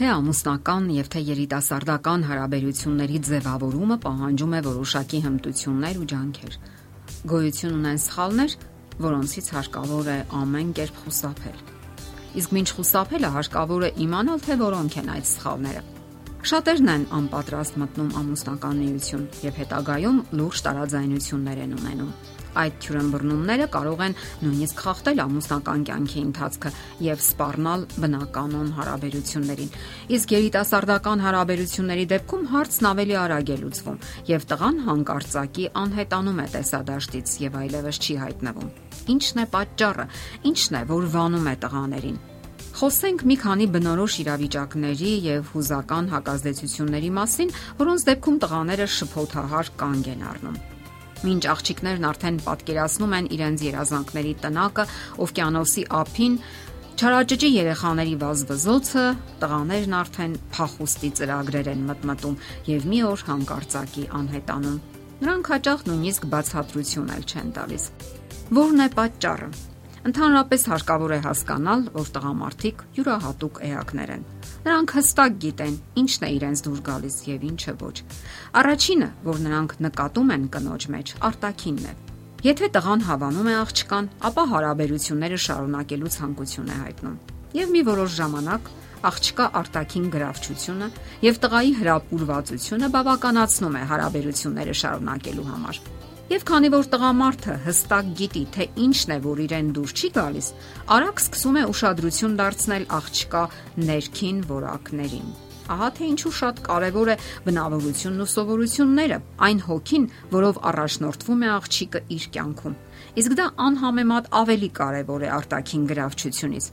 Թե ամուսնական եւ թե երիտասարդական հարաբերությունների ձևավորումը պահանջում է որոշակի հմտություններ ու ջանքեր։ Գոյություն ունեն սխալներ, որոնցից հարկավոր է ամեն կերպ խուսափել։ Իսկ ինչ խուսափելը հարկավոր է իմանալ, թե որոնք են այդ սխալները։ Շատերն են անպատրաստ մտնում ամուսնական միություն եւ հետագայում լուրջ տարաձայնություններ են ունենում Այդ թյուրըմբռնումները կարող են նույնիսկ խախտել ամուսնական կյանքի ընթացքը եւ սպառնալ բնականon հարաբերություններին։ Իսկ երիտասարդական հարաբերությունների դեպքում հարցն ավելի արագ է լուծվում եւ տղան հանկարծակի անհետանում է տեսադաշտից եւ այլևս չի հայտնվում։ Ինչն է պատճառը։ Ինչն է, որ վանում է տղաներին։ Խոսենք մի քանի բնորոշ իրավիճակների եւ հուզական հակազդեցությունների մասին, որոնց դեպքում տղաները շփոթահար կանգ են առնում։ Մինչ աղջիկներն արդեն պատկերացնում են իրենց երազանքների տնակը օվկիանոսի ափին, Չարաճճի երեխաների վազվզոցը տղաներն արդեն փախուստի ծրագրեր են մտմտում եւ մի օր հանկարծակի անհետանում։ Նրանք հաճախ նույնիսկ բացատրություն էլ չեն տալիս։ Որն է պատճառը։ Ընդհանրապես հարկավոր է հասկանալ, որ տղամարդիկ յուրահատուկ էակներ են։ Նրանք հստակ գիտեն, ինչն է իրենց դուր գալիս եւ ինչը ոչ։ Առաջինը, որ նրանք նկատում են կնոջ մեջ, արտակինն է։ Եթե տղան հավանում է աղջկան, ապա հարաբերությունները շարունակելու ցանկություն է հայտնում։ Եվ մի որոշ ժամանակ աղջկա արտակին գրավչությունը եւ տղայի հրապուրվածությունը բավականացնում է հարաբերությունները շարունակելու համար։ Եվ քանի որ տղամարդը հստակ գիտի, թե ինչն է, որ իրեն դուր չի գալիս, արագ սկսում է ուշադրություն դարձնել աղջկա ներքին որակներին։ Ահա թե ինչու շատ կարևոր է բնավորությունն ու սովորությունները, այն հոգին, որով առաջնորդվում է աղջիկը իր կյանքում։ Իսկ դա անհամեմատ ավելի կարևոր է արտաքին գրավչությունից։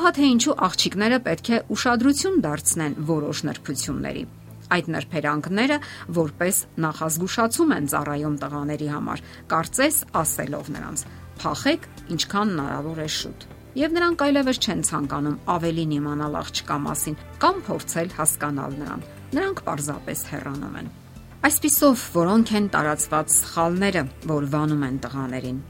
Ահա թե ինչու աղջիկները պետք է ուշադրություն դարձնեն որոշ նրբությունների Այդ նրբերանգները որպես նախազգուշացում են ծառայում տղաների համար, կարծես ասելով նրանց. «Փախեք ինչքան հնարավոր է շուտ»։ Եվ նրանք այլևս չեն ցանկանում ավելին իմանալ աղջկա մասին կամ փորձել հասկանալ նրան։ Նրանք պարզապես հեռանում են։ Այսպիսով, որոնք են տարածված սխալները, որ վանում են տղաներին։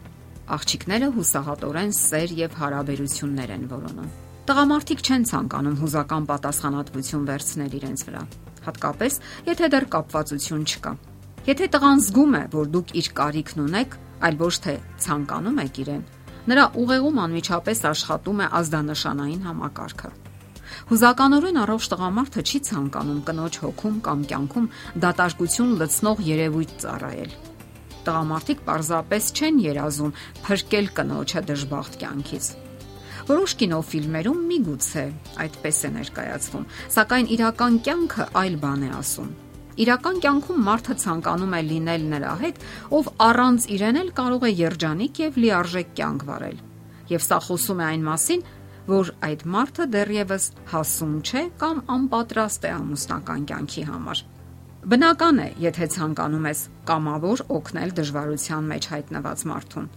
Աղջիկները հուսահատորեն սեր եւ հարաբերություններ են որոնում։ Տղամարդիկ չեն ցանկանում հուզական պատասխանատվություն վերցնել իրենց վրա հատկապես եթե դեռ կապվածություն չկա։ Եթե տղան զգում է, որ դուք իր կարիքն ունեք, այլ ոչ թե ցանկանում եք իրեն, նրա ուղեղում անմիջապես աշխատում է ազդանշանային համակարգը։ Հուզականորեն առողջ տղամարդը չի ցանկանում կնոջ հոգում կամ կյանքում դատարկություն լցնող երևույթ ծառայել։ Տղամարդիկ պարզապես չեն երազում փրկել կնոջը դժբախտ կյանքից Որոշ կինոֆիլմերում միգուցե այդպես է ներկայացվում, սակայն իրական կյանքը այլ բան է ասում։ Իրական կյանքում մարդը ցանկանում է լինել նրա հետ, ով առանց իրեն էլ կարող է երջանիկ եւ լիարժեք կյանք վարել։ Եվ սա խոսում է այն մասին, որ այդ մարդը դեռևս հասուն չէ կամ անպատրաստ է ամուսնական կյանքի համար։ Բնական է, եթե ցանկանում ես կամավոր օգնել դժվարության մեջ հայտնված մարդուն։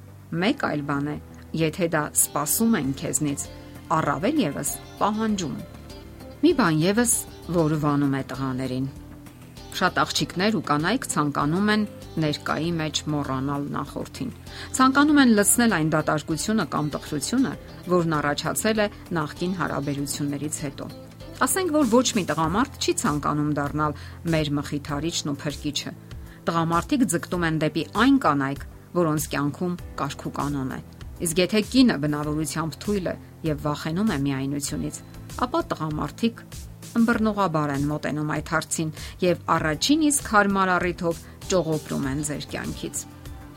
Մեկ այլ բան է, Եթե դա սпасում են քեզնից, առավել եւս պահանջում։ Մի բան եւս, որ վանում է տղաներին։ Շատ աղջիկներ ու կանայք ցանկանում են ներկայի մեջ մոռանալ նախորդին։ Ցանկանում են լցնել այն դատարկությունը կամ տխրությունը, որն առաջացել է նախկին հարաբերություններից հետո։ Ասենք որ ոչ մի տղամարդ չի ցանկանում դառնալ մեր մխիթարիչն ու փրկիչը։ Տղամարդիկ ձգտում են դեպի այն կանայք, որոնց կյանքում կարգ ու կանոն է։ կան Իսկ եթե կինը բնավորությամբ թույլ է եւ վախենում է միայնությունից, ապա տղամարդիկ ըմբռնողաբար են մոտենում այդ հարցին եւ առաջին իսկ հարմար առիթով ճողոպրում են ձեր կյանքից։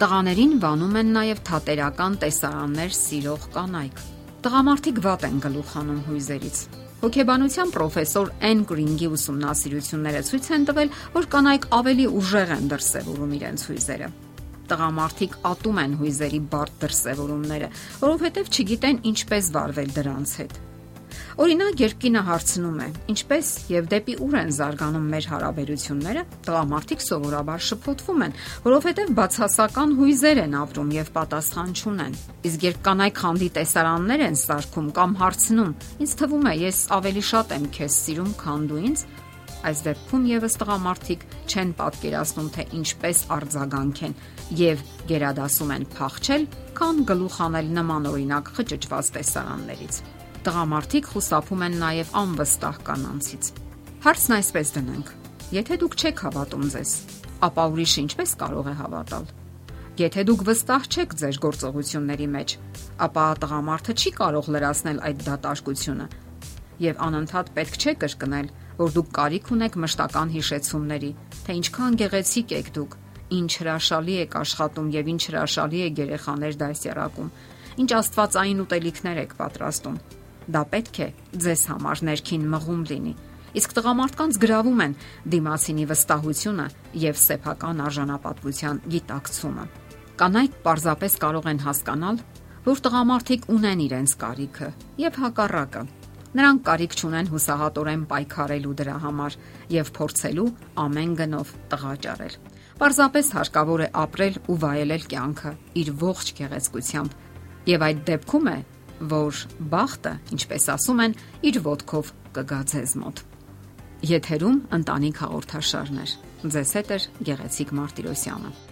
Տղաներին վանում են նաեւ թատերական տեսարաններ սիրող կանայք։ Տղամարդիկ վատ են գլուխանում հույզերից։ Հոգեբանության պրոֆեսոր Էն Գրինգի ուսումնասիրությունները ցույց են տվել, որ կանայք ավելի ուժեղ են դրսևորում իրենց հույզերը տղամարդիկ ատում են հույզերի բարդ դրսևորումները, որովհետև չգիտեն ինչպես վարվել դրանց հետ։ Օրինակ, երբ կինը հարցնում է, ինչպես եւ դեպի ուր են զարգանում մեր հարաբերությունները, տղամարդիկ սովորաբար շփոթվում են, որովհետեւ բացասական հույզեր են ապրում եւ պատասխան չունեն։ Իսկ երբ կանայք խանդի տեսարաններ են սարքում կամ հարցնում, ինձ թվում է, ես ավելի շատ եմ քեզ սիրում, քան դու ինձ, Այս դեպքում եւս տղամարդիկ չեն պատկերացնում, թե ինչպես արձագանքեն եւ գերադասում են փախչել, քան գլուխ անել նման օրինակ խճճված տեսարաններից։ Տղամարդիկ խուսափում են նաև անվստահ կանանցից։ Հարցն այսպես դնենք. Եթե դուք չեք հավատում ձեզ, ապա ուրիշը ինչպես կարող է հավատալ։ Եթե դուք վստահ չեք ձեր գործողությունների մեջ, ապա տղամարդը չի կարող լրացնել այդ դատարկությունը։ Եվ անընդհատ պետք չէ կրկնել, որ դուք կարիք ունեք մշտական հիշեցումների, թե ինչքան գեղեցիկ եք դուք, ինչ հրաշալի եք աշխատում եւ ինչ հրաշալի եք երեխաներ դասյարակում, ինչ աստվածային ուտելիքներ եք պատրաստում։ Դա պետք է ձեզ համար ներքին մղում լինի Իսկ տղամարդկանց գրավում են դիմացինի վստահությունը եւ սեփական արժանապատվության գիտակցումը։ Կանայք պարզապես կարող են հասկանալ, որ տղամարդիկ ունեն իրենց կարիքը եւ հակառակը։ Նրանք կարիք չունեն հուսահատորեն պայքարելու դրա համար եւ փորձելու ամեն գնով տղաճարել։ Պարզապես հարկավոր է ապրել ու վայելել կյանքը իր ողջ գեղեցկությամբ։ Եվ այդ դեպքում է, որ բախտը, ինչպես ասում են, իր ոդկով կգա ձեզ մոտ։ Եթերում ընտանիք հաղորդաշարներ։ Ձեզ հետ է Գեղեցիկ Մարտիրոսյանը։